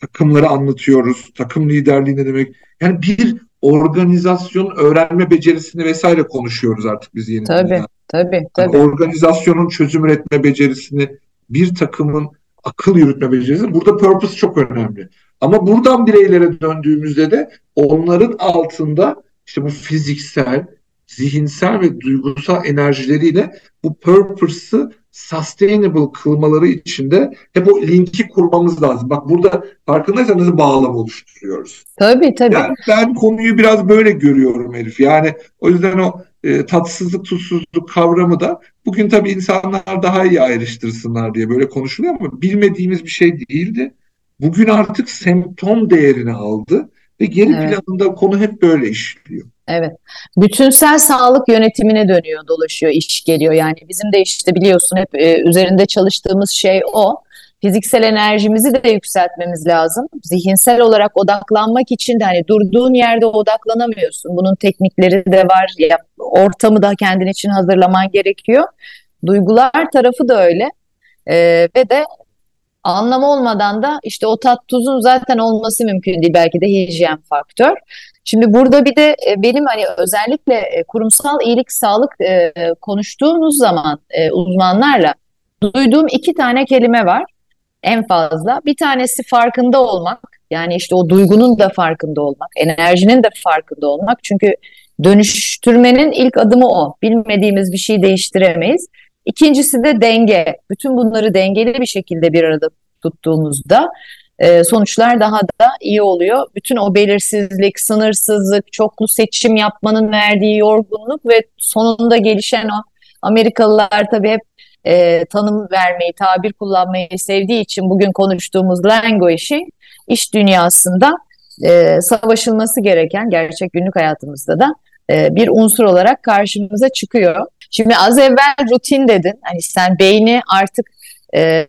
takımları anlatıyoruz. Takım liderliği ne demek? Yani bir organizasyon öğrenme becerisini vesaire konuşuyoruz artık biz yeni. Tabii, dünya. tabii, tabii. Yani organizasyonun çözüm üretme becerisini, bir takımın akıl yürütme becerisi. Burada purpose çok önemli. Ama buradan bireylere döndüğümüzde de onların altında işte bu fiziksel, zihinsel ve duygusal enerjileriyle bu purpose'ı sustainable kılmaları için de hep o linki kurmamız lazım. Bak burada farkındaysanız bağlam oluşturuyoruz. Tabii tabii. Yani ben konuyu biraz böyle görüyorum Elif. Yani o yüzden o e, tatsızlık tutsuzluk kavramı da bugün tabii insanlar daha iyi ayrıştırsınlar diye böyle konuşuluyor ama bilmediğimiz bir şey değildi. Bugün artık semptom değerini aldı ve geri evet. planında konu hep böyle işliyor. Evet. Bütünsel sağlık yönetimine dönüyor, dolaşıyor, iş geliyor. Yani bizim de işte biliyorsun hep e, üzerinde çalıştığımız şey o. Fiziksel enerjimizi de yükseltmemiz lazım. Zihinsel olarak odaklanmak için de hani durduğun yerde odaklanamıyorsun. Bunun teknikleri de var. Ya, ortamı da kendin için hazırlaman gerekiyor. Duygular tarafı da öyle. Ee, ve de anlam olmadan da işte o tat tuzun zaten olması mümkün değil. Belki de hijyen faktör. Şimdi burada bir de e, benim hani özellikle e, kurumsal iyilik sağlık e, konuştuğunuz zaman uzmanlarla duyduğum iki tane kelime var en fazla. Bir tanesi farkında olmak. Yani işte o duygunun da farkında olmak, enerjinin de farkında olmak. Çünkü dönüştürmenin ilk adımı o. Bilmediğimiz bir şeyi değiştiremeyiz. İkincisi de denge. Bütün bunları dengeli bir şekilde bir arada tuttuğumuzda e, sonuçlar daha da iyi oluyor. Bütün o belirsizlik, sınırsızlık, çoklu seçim yapmanın verdiği yorgunluk ve sonunda gelişen o Amerikalılar tabii hep e, tanım vermeyi, tabir kullanmayı sevdiği için bugün konuştuğumuz languishing iş dünyasında e, savaşılması gereken gerçek günlük hayatımızda da e, bir unsur olarak karşımıza çıkıyor. Şimdi az evvel rutin dedin. Hani sen beyni artık e,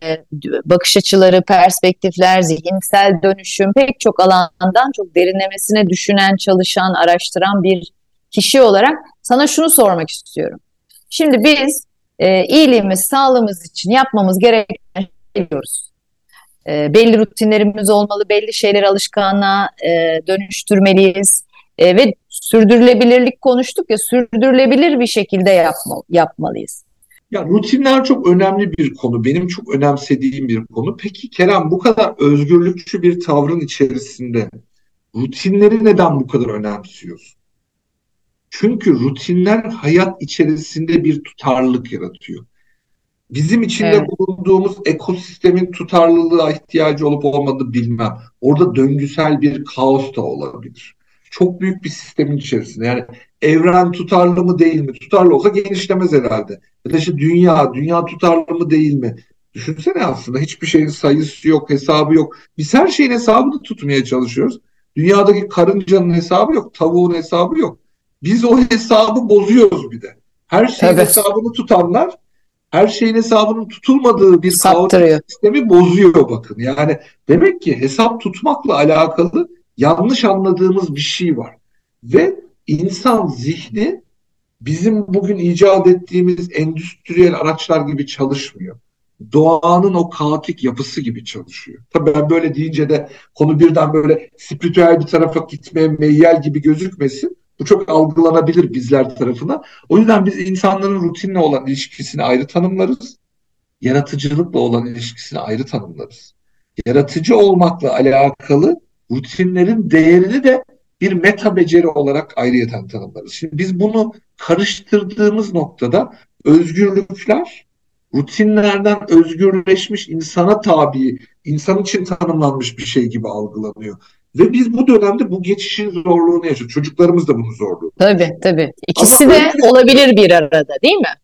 bakış açıları, perspektifler, zihinsel dönüşüm pek çok alandan çok derinlemesine düşünen, çalışan, araştıran bir kişi olarak sana şunu sormak istiyorum. Şimdi biz e, iyiliğimiz, sağlığımız için yapmamız gereken biliyoruz. E, belli rutinlerimiz olmalı, belli şeyleri alışkanlığa e, dönüştürmeliyiz. E, ve sürdürülebilirlik konuştuk ya, sürdürülebilir bir şekilde yapma, yapmalıyız. Ya rutinler çok önemli bir konu. Benim çok önemsediğim bir konu. Peki Kerem bu kadar özgürlükçü bir tavrın içerisinde rutinleri neden bu kadar önemsiyorsun? Çünkü rutinler hayat içerisinde bir tutarlılık yaratıyor. Bizim içinde evet. bulunduğumuz ekosistemin tutarlılığa ihtiyacı olup olmadığını bilmem. Orada döngüsel bir kaos da olabilir. Çok büyük bir sistemin içerisinde. Yani evren tutarlı mı değil mi? Tutarlı olsa genişlemez herhalde. Ya da işte dünya, dünya tutarlı mı değil mi? Düşünsene aslında hiçbir şeyin sayısı yok, hesabı yok. Biz her şeyin hesabını tutmaya çalışıyoruz. Dünyadaki karıncanın hesabı yok, tavuğun hesabı yok. Biz o hesabı bozuyoruz bir de. Her şeyin evet. hesabını tutanlar her şeyin hesabının tutulmadığı bir kaotik sistemi bozuyor bakın. Yani demek ki hesap tutmakla alakalı yanlış anladığımız bir şey var. Ve insan zihni bizim bugün icat ettiğimiz endüstriyel araçlar gibi çalışmıyor. Doğanın o kaotik yapısı gibi çalışıyor. Tabii ben böyle deyince de konu birden böyle spiritüel bir tarafa gitmeye meyyal gibi gözükmesin. Bu çok algılanabilir bizler tarafından. O yüzden biz insanların rutinle olan ilişkisini ayrı tanımlarız. Yaratıcılıkla olan ilişkisini ayrı tanımlarız. Yaratıcı olmakla alakalı rutinlerin değerini de bir meta beceri olarak ayrıyeten tanımlarız. Şimdi biz bunu karıştırdığımız noktada özgürlükler rutinlerden özgürleşmiş insana tabi, insan için tanımlanmış bir şey gibi algılanıyor. Ve biz bu dönemde bu geçişin zorluğunu yaşıyoruz. Çocuklarımız da bunun zorluğu. Tabii tabii. İkisi ama de öyle... olabilir bir arada değil mi?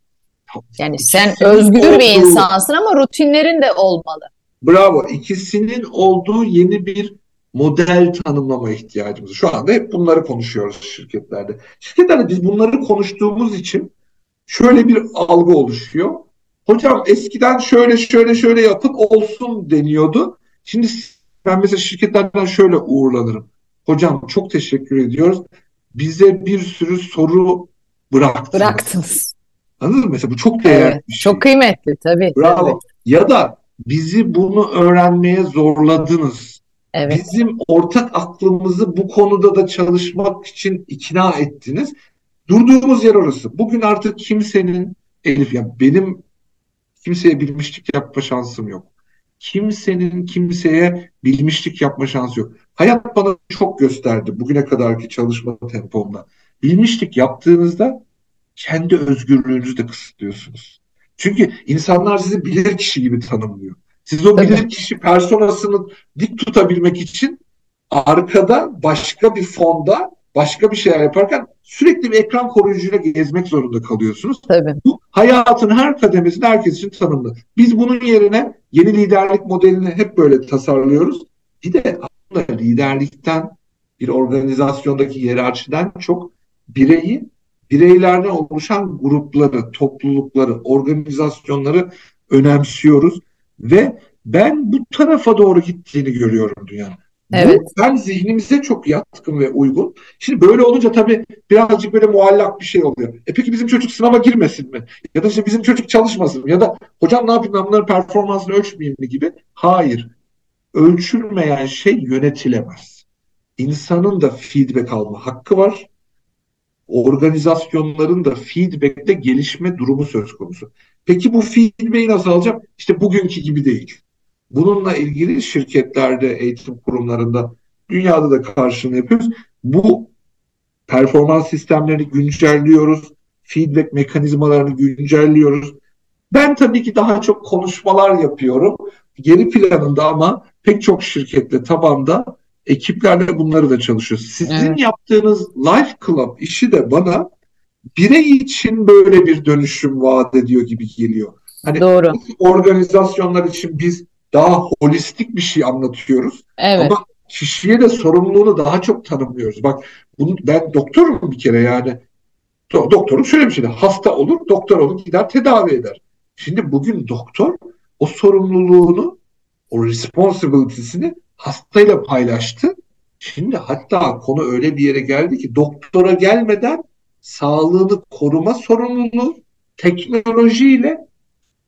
Yani İkisinin sen özgür olduğu... bir insansın ama rutinlerin de olmalı. Bravo. İkisinin olduğu yeni bir model tanımlama ihtiyacımız. Şu anda hep bunları konuşuyoruz şirketlerde. Şirketlerde biz bunları konuştuğumuz için şöyle bir algı oluşuyor. hocam eskiden şöyle şöyle şöyle yapın olsun deniyordu. Şimdi ben mesela şirketlerden şöyle uğurlanırım. Hocam çok teşekkür ediyoruz. Bize bir sürü soru bıraktınız. Bıraktınız. Anladın mı? Mesela bu çok değerli Evet, şey. çok kıymetli tabii. Bravo. tabii. Ya da bizi bunu öğrenmeye zorladınız. Evet, Bizim ortak aklımızı bu konuda da çalışmak için ikna ettiniz. Durduğumuz yer orası. Bugün artık kimsenin Elif ya benim kimseye bilmişlik yapma şansım yok. Kimsenin kimseye bilmişlik yapma şansı yok. Hayat bana çok gösterdi bugüne kadarki çalışma tempomla. Bilmişlik yaptığınızda kendi özgürlüğünüzü de kısıtlıyorsunuz. Çünkü insanlar sizi bilir kişi gibi tanımlıyor. Siz o Tabii. bilir kişi personasını dik tutabilmek için arkada başka bir fonda başka bir şeyler yaparken sürekli bir ekran koruyucuyla gezmek zorunda kalıyorsunuz. tabii. Bu hayatın her kademesinde herkes için tanımlı. Biz bunun yerine yeni liderlik modelini hep böyle tasarlıyoruz. Bir de aslında liderlikten bir organizasyondaki hiyerarşiden çok bireyi, bireylerden oluşan grupları, toplulukları, organizasyonları önemsiyoruz ve ben bu tarafa doğru gittiğini görüyorum dünyanın. Bu Evet. ben zihnimize çok yatkın ve uygun. Şimdi böyle olunca tabii birazcık böyle muallak bir şey oluyor. E peki bizim çocuk sınava girmesin mi? Ya da işte bizim çocuk çalışmasın mı? Ya da hocam ne yapayım ben bunların performansını ölçmeyeyim mi gibi? Hayır. Ölçülmeyen şey yönetilemez. İnsanın da feedback alma hakkı var. Organizasyonların da feedback'te gelişme durumu söz konusu. Peki bu feedback'i nasıl alacağım? İşte bugünkü gibi değil. Bununla ilgili şirketlerde, eğitim kurumlarında, dünyada da karşılığını yapıyoruz. Bu performans sistemlerini güncelliyoruz. Feedback mekanizmalarını güncelliyoruz. Ben tabii ki daha çok konuşmalar yapıyorum. Geri planında ama pek çok şirketle tabanda ekiplerle bunları da çalışıyoruz. Sizin Evet. yaptığınız Life Club işi de bana birey için böyle bir dönüşüm vaat ediyor gibi geliyor. Hani Doğru. organizasyonlar için biz daha holistik bir şey anlatıyoruz. Evet. Ama kişiye de sorumluluğunu daha çok tanımlıyoruz. Bak bunu ben doktorum bir kere yani. Do- doktorun şöyle bir şey de hasta olur, doktor olur gider tedavi eder. Şimdi bugün doktor o sorumluluğunu, o responsibility'sini hastayla paylaştı. Şimdi hatta konu öyle bir yere geldi ki doktora gelmeden sağlığını koruma sorumluluğu teknolojiyle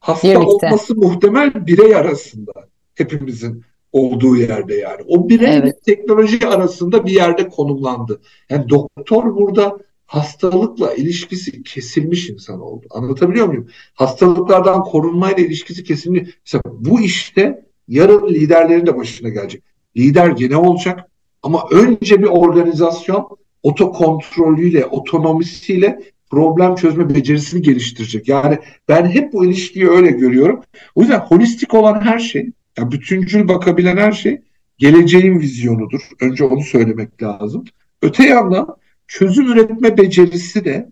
hasta Birlikte. olması muhtemel birey arasında hepimizin olduğu yerde yani. O birey Evet. ve teknoloji arasında bir yerde konumlandı. Yani doktor burada hastalıkla ilişkisi kesilmiş insan oldu. Anlatabiliyor muyum? Hastalıklardan korunmayla ilişkisi kesilmiş. Mesela bu işte yarın liderlerin de başına gelecek. Lider gene olacak ama önce bir organizasyon otokontrolüyle, otonomisiyle problem çözme becerisini geliştirecek. Yani ben hep bu ilişkiyi öyle görüyorum. O yüzden holistik olan her şey, yani bütüncül bakabilen her şey geleceğin vizyonudur. Önce onu söylemek lazım. Öte yandan çözüm üretme becerisi de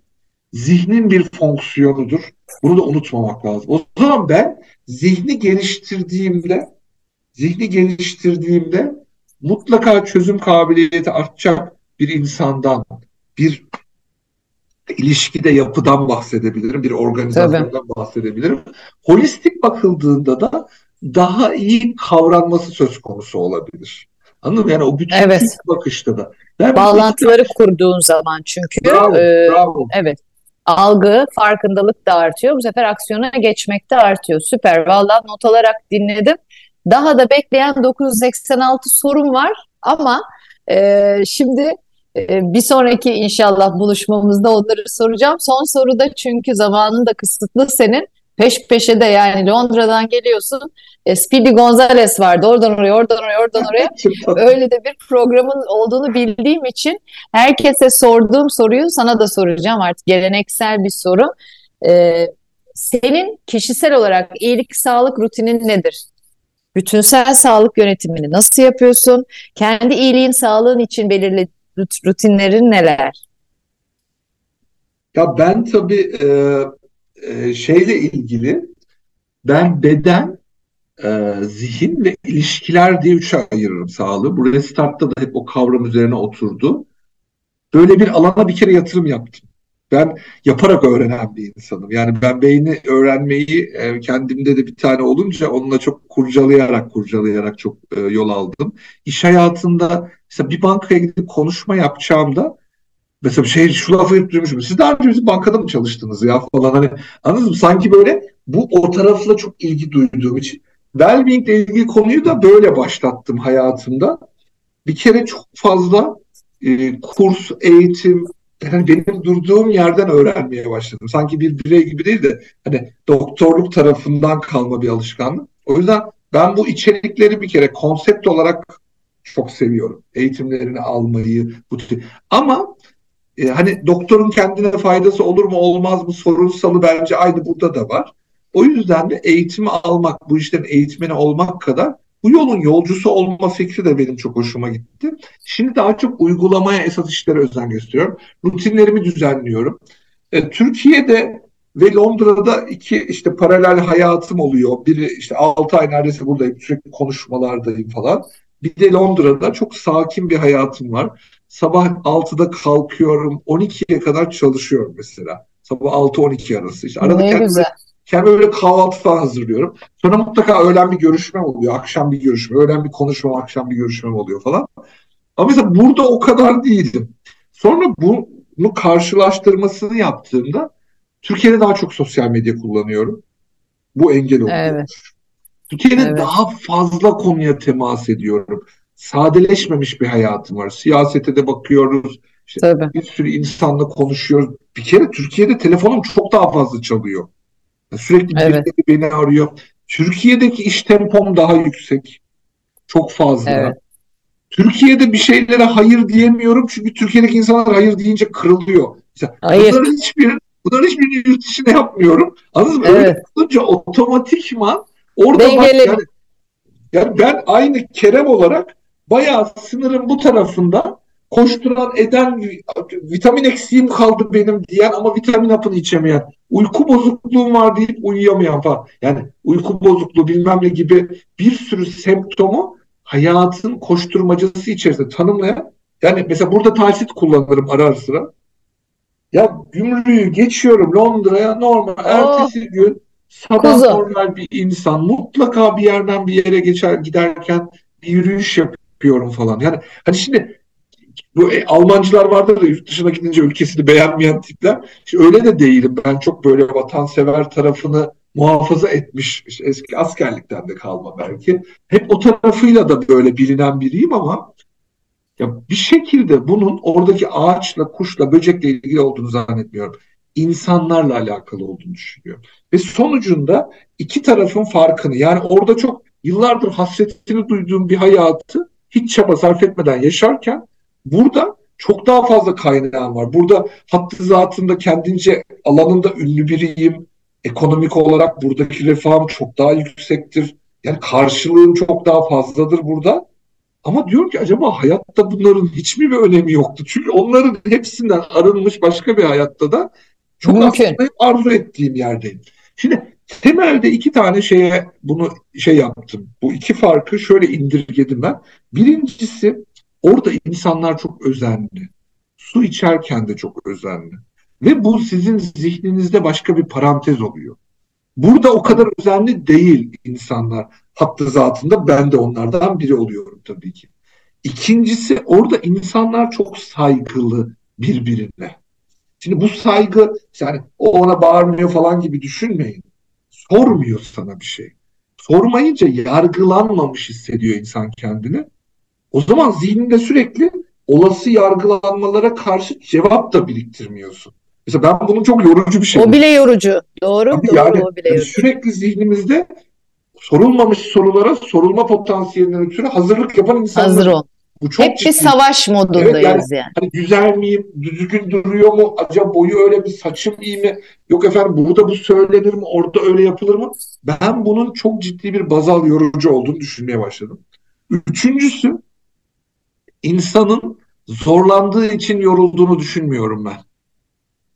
zihnin bir fonksiyonudur. Bunu da unutmamak lazım. O zaman ben zihni geliştirdiğimde zihni geliştirdiğimde mutlaka çözüm kabiliyeti artacak bir insandan, bir ilişkide yapıdan bahsedebilirim, bir organizasyondan bahsedebilirim. Holistik bakıldığında da daha iyi kavranması söz konusu olabilir. Anladın mı? Yani o bütün Evet. bakışta da. Ben Bağlantıları kurduğun zaman çünkü Bravo, e, bravo. evet algı, farkındalık da artıyor. Bu sefer aksiyona geçmek de artıyor. Süper. Vallahi not alarak dinledim. Daha da bekleyen 986 sorun var ama e, şimdi bir sonraki inşallah buluşmamızda onları soracağım. Son soruda çünkü zamanın da kısıtlı senin. Peş peşe de yani Londra'dan geliyorsun. E, Speedy Gonzales vardı. Oradan oraya, oradan oraya, oradan oraya. Öyle de bir programın olduğunu bildiğim için herkese sorduğum soruyu sana da soracağım artık geleneksel bir soru. Ee, senin kişisel olarak iyilik sağlık rutinin nedir? Bütünsel sağlık yönetimini nasıl yapıyorsun? Kendi iyiliğin sağlığın için belirli rut- rutinlerin neler? Ya ben tabii e, e, şeyle ilgili ben beden, e, zihin ve ilişkiler diye üçe ayırırım sağlığı. Bu Restart'ta da hep o kavram üzerine oturdu. Böyle bir alana bir kere yatırım yaptım. Ben yaparak öğrenen bir insanım. Yani ben beyni öğrenmeyi e, kendimde de bir tane olunca onunla çok kurcalayarak kurcalayarak çok e, yol aldım. İş hayatında mesela bir bankaya gidip konuşma yapacağımda mesela şey şu lafı hep duymuşum. Siz daha önce bankada mı çalıştınız ya falan hani anladınız mı? Sanki böyle bu o tarafla çok ilgi duyduğum için Wellbeing ile ilgili konuyu da böyle başlattım hayatımda. Bir kere çok fazla e, kurs, eğitim, yani benim durduğum yerden öğrenmeye başladım. Sanki bir birey gibi değil de hani doktorluk tarafından kalma bir alışkanlık. O yüzden ben bu içerikleri bir kere konsept olarak çok seviyorum. Eğitimlerini almayı. Bu tür. Ama e, hani doktorun kendine faydası olur mu olmaz mı sorunsalı bence aynı burada da var. O yüzden de eğitimi almak, bu işlerin eğitmeni olmak kadar bu yolun yolcusu olma fikri de benim çok hoşuma gitti. Şimdi daha çok uygulamaya esas işlere özen gösteriyorum. Rutinlerimi düzenliyorum. E, Türkiye'de ve Londra'da iki işte paralel hayatım oluyor. Biri işte 6 ay neredeyse buradayım. Sürekli konuşmalardayım falan. Bir de Londra'da çok sakin bir hayatım var. Sabah 6'da kalkıyorum. 12'ye kadar çalışıyorum mesela. Sabah 6-12 arası. İşte arada ne güzel. Kendime böyle kahvaltı falan hazırlıyorum. Sonra mutlaka öğlen bir görüşme oluyor. Akşam bir görüşme. Öğlen bir konuşma, akşam bir görüşme oluyor falan. Ama mesela burada o kadar değildim. Sonra bunu karşılaştırmasını yaptığımda Türkiye'de daha çok sosyal medya kullanıyorum. Bu engel oluyor. Evet. Türkiye'de evet. daha fazla konuya temas ediyorum. Sadeleşmemiş bir hayatım var. Siyasete de bakıyoruz. İşte Tabii. Bir sürü insanla konuşuyoruz. Bir kere Türkiye'de telefonum çok daha fazla çalıyor. Sürekli evet. beni arıyor. Türkiye'deki iş tempom daha yüksek. Çok fazla. Evet. Türkiye'de bir şeylere hayır diyemiyorum çünkü Türkiye'deki insanlar hayır deyince kırılıyor. Mesela hayır. Bunların hiçbir bunların hiçbirini yurt dışında yapmıyorum. Anladın mı? Evet. Öyle olunca otomatikman orada bak, yani, yani ben aynı Kerem olarak bayağı sınırın bu tarafında koşturan eden vitamin eksiğim kaldı benim diyen ama vitamin hapını içemeyen uyku bozukluğum var deyip uyuyamayan falan. Yani uyku bozukluğu bilmem ne gibi bir sürü semptomu hayatın koşturmacası içerisinde tanımlayan yani mesela burada tasit kullanırım ara sıra. Ya gümrüğü geçiyorum Londra'ya normal oh. ertesi gün sabah Kuzu. normal bir insan mutlaka bir yerden bir yere geçer giderken bir yürüyüş yapıyorum falan. Yani hani şimdi bu e, Almancılar vardır da yurt dışına gidince ülkesini beğenmeyen tipler. İşte öyle de değilim. Ben çok böyle vatansever tarafını muhafaza etmiş işte eski askerlikten de kalma belki. Hep o tarafıyla da böyle bilinen biriyim ama ya bir şekilde bunun oradaki ağaçla, kuşla, böcekle ilgili olduğunu zannetmiyorum. İnsanlarla alakalı olduğunu düşünüyorum. Ve sonucunda iki tarafın farkını yani orada çok yıllardır hasretini duyduğum bir hayatı hiç çaba sarf etmeden yaşarken Burada çok daha fazla kaynağım var. Burada hattı zatında kendince alanında ünlü biriyim. Ekonomik olarak buradaki refahım çok daha yüksektir. Yani karşılığım çok daha fazladır burada. Ama diyorum ki acaba hayatta bunların hiç mi bir önemi yoktu? Çünkü onların hepsinden arınmış başka bir hayatta da çok Mümkün. aslında arzu ettiğim yerdeyim. Şimdi temelde iki tane şeye bunu şey yaptım. Bu iki farkı şöyle indirgedim ben. Birincisi Orada insanlar çok özenli. Su içerken de çok özenli. Ve bu sizin zihninizde başka bir parantez oluyor. Burada o kadar özenli değil insanlar. Hattı zatında ben de onlardan biri oluyorum tabii ki. İkincisi orada insanlar çok saygılı birbirine. Şimdi bu saygı yani o ona bağırmıyor falan gibi düşünmeyin. Sormuyor sana bir şey. Sormayınca yargılanmamış hissediyor insan kendini. O zaman zihninde sürekli olası yargılanmalara karşı cevap da biriktirmiyorsun. Mesela ben bunun çok yorucu bir şey. O bile yorucu. Doğru. Tabii doğru yani, o bile yani Sürekli zihnimizde sorulmamış sorulara sorulma potansiyelinden ötürü hazırlık yapan insanlar. Hazır ol. Bu çok Hep ciddi. bir savaş modundayız evet, yani. yani. Hani güzel miyim? Düzgün duruyor mu? Acaba boyu öyle mi? Saçım iyi mi? Yok efendim burada bu söylenir mi? Orada öyle yapılır mı? Ben bunun çok ciddi bir bazal yorucu olduğunu düşünmeye başladım. Üçüncüsü insanın zorlandığı için yorulduğunu düşünmüyorum ben.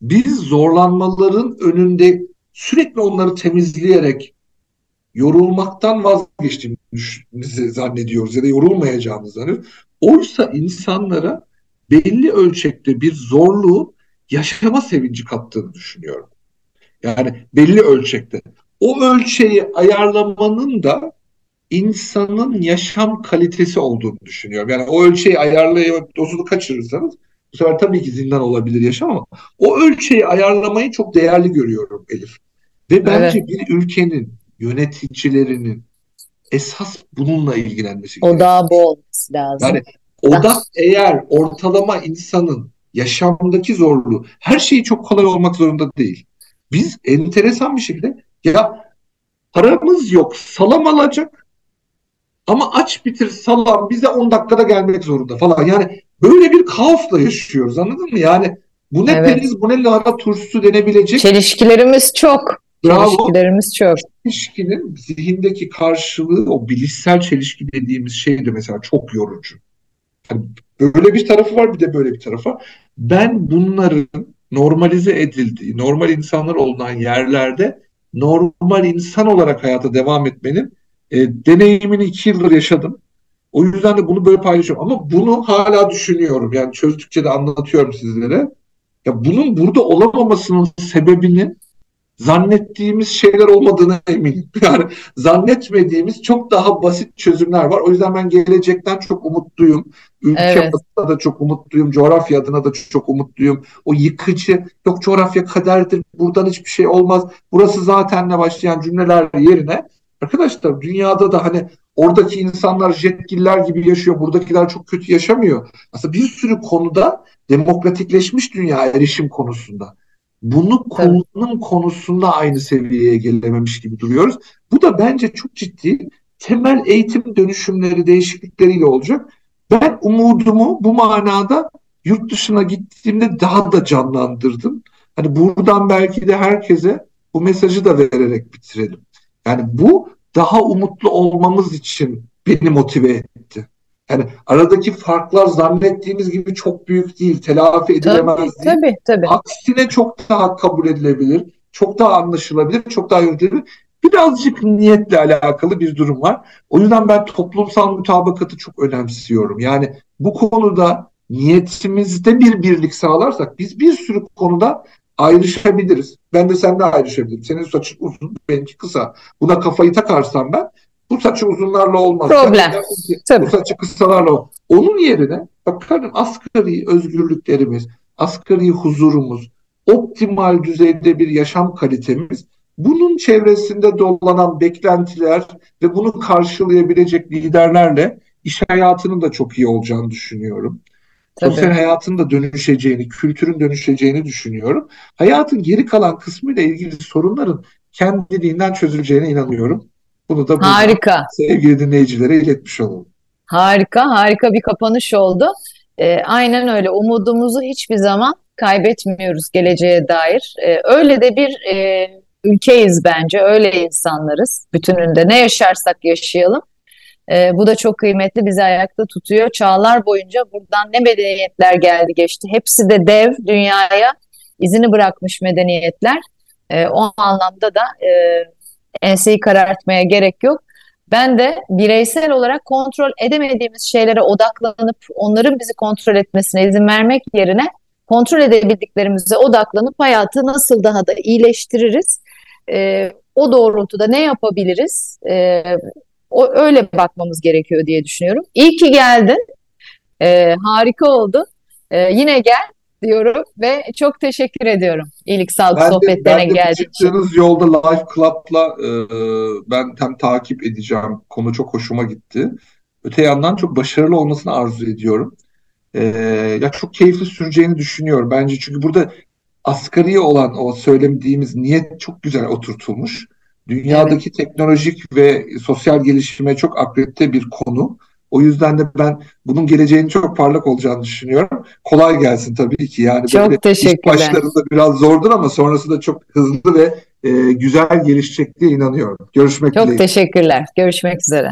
Biz zorlanmaların önünde sürekli onları temizleyerek yorulmaktan vazgeçtiğimizi zannediyoruz ya da yorulmayacağımızı zannediyoruz. Oysa insanlara belli ölçekte bir zorluğu yaşama sevinci kattığını düşünüyorum. Yani belli ölçekte. O ölçeği ayarlamanın da insanın yaşam kalitesi olduğunu düşünüyorum. Yani o ölçeği ayarlayıp dozunu kaçırırsanız bu sefer tabii ki zindan olabilir yaşam ama o ölçeği ayarlamayı çok değerli görüyorum Elif. Ve bence evet. bir ülkenin yöneticilerinin esas bununla ilgilenmesi gerekiyor. Odağı bu olması lazım. Yani odak eğer ortalama insanın yaşamdaki zorluğu her şeyi çok kolay olmak zorunda değil. Biz enteresan bir şekilde ya paramız yok salam alacak ama aç bitir salam bize 10 dakikada gelmek zorunda falan. Yani böyle bir kaosla yaşıyoruz anladın mı? Yani bu ne evet. periz bu ne lahana turşusu denebilecek. Çelişkilerimiz çok. Bravo. Çelişkilerimiz çok. Çelişkinin zihindeki karşılığı o bilişsel çelişki dediğimiz şey de mesela çok yorucu. Yani böyle bir tarafı var bir de böyle bir tarafı var. Ben bunların normalize edildiği, normal insanlar olunan yerlerde normal insan olarak hayata devam etmenin e, deneyimini iki yıldır yaşadım. O yüzden de bunu böyle paylaşıyorum. Ama bunu hala düşünüyorum. Yani çözdükçe de anlatıyorum sizlere. Ya bunun burada olamamasının sebebinin zannettiğimiz şeyler olmadığına eminim. Yani zannetmediğimiz çok daha basit çözümler var. O yüzden ben gelecekten çok umutluyum. Ülke evet. adına da çok umutluyum. Coğrafya adına da çok umutluyum. O yıkıcı, yok coğrafya kaderdir, buradan hiçbir şey olmaz. Burası zatenle başlayan cümleler yerine arkadaşlar dünyada da hani oradaki insanlar jetgiller gibi yaşıyor. Buradakiler çok kötü yaşamıyor. Aslında bir sürü konuda demokratikleşmiş dünya erişim konusunda bunu konunun konusunda aynı seviyeye gelememiş gibi duruyoruz. Bu da bence çok ciddi temel eğitim dönüşümleri değişiklikleriyle olacak. Ben umudumu bu manada yurt dışına gittiğimde daha da canlandırdım. Hani buradan belki de herkese bu mesajı da vererek bitirelim. Yani bu daha umutlu olmamız için beni motive etti. Yani aradaki farklar zannettiğimiz gibi çok büyük değil, telafi edilemez tabii, değil. Tabii, tabii. Aksine çok daha kabul edilebilir, çok daha anlaşılabilir, çok daha yönetilebilir. Birazcık niyetle alakalı bir durum var. O yüzden ben toplumsal mutabakatı çok önemsiyorum. Yani bu konuda niyetimizde bir birlik sağlarsak biz bir sürü konuda ayrışabiliriz. Ben de seninle ayrışabilirim. Senin saçın uzun, benimki kısa. Buna kafayı takarsam ben bu saçı uzunlarla olmaz. Problem. Tabii. Bu saçı kısalarla olmaz. Onun yerine bakalım asgari özgürlüklerimiz, asgari huzurumuz, optimal düzeyde bir yaşam kalitemiz, bunun çevresinde dolanan beklentiler ve bunu karşılayabilecek liderlerle iş hayatının da çok iyi olacağını düşünüyorum. Tabii. Sosyal hayatın da dönüşeceğini, kültürün dönüşeceğini düşünüyorum. Hayatın geri kalan kısmıyla ilgili sorunların kendiliğinden çözüleceğine inanıyorum. Bunu da harika. sevgili dinleyicilere iletmiş olalım. Harika, harika bir kapanış oldu. Ee, aynen öyle. Umudumuzu hiçbir zaman kaybetmiyoruz geleceğe dair. Ee, öyle de bir e, ülkeyiz bence. Öyle insanlarız bütününde. Ne yaşarsak yaşayalım. Ee, bu da çok kıymetli. Bizi ayakta tutuyor. Çağlar boyunca buradan ne medeniyetler geldi geçti. Hepsi de dev dünyaya izini bırakmış medeniyetler. Ee, o anlamda da e, enseyi karartmaya gerek yok. Ben de bireysel olarak kontrol edemediğimiz şeylere odaklanıp onların bizi kontrol etmesine izin vermek yerine kontrol edebildiklerimize odaklanıp hayatı nasıl daha da iyileştiririz, e, o doğrultuda ne yapabiliriz, e, o öyle bakmamız gerekiyor diye düşünüyorum. İyi ki geldin, e, harika oldu. E, yine gel, diyorum ve çok teşekkür ediyorum iyilik sağlık ben sohbetlerine geldiğiniz için. Yolda Life Club'la e, ben hem takip edeceğim. Konu çok hoşuma gitti. Öte yandan çok başarılı olmasını arzu ediyorum. E, ya çok keyifli süreceğini düşünüyorum bence. Çünkü burada asgari olan o söylemediğimiz niyet çok güzel oturtulmuş. Dünyadaki evet. teknolojik ve sosyal gelişime çok akredite bir konu. O yüzden de ben bunun geleceğinin çok parlak olacağını düşünüyorum. Kolay gelsin tabii ki. Yani çok böyle teşekkürler. başlarında biraz zordur ama sonrasında çok hızlı ve e, güzel gelişecek diye inanıyorum. Görüşmek. Çok dileğiyle. teşekkürler. Görüşmek üzere.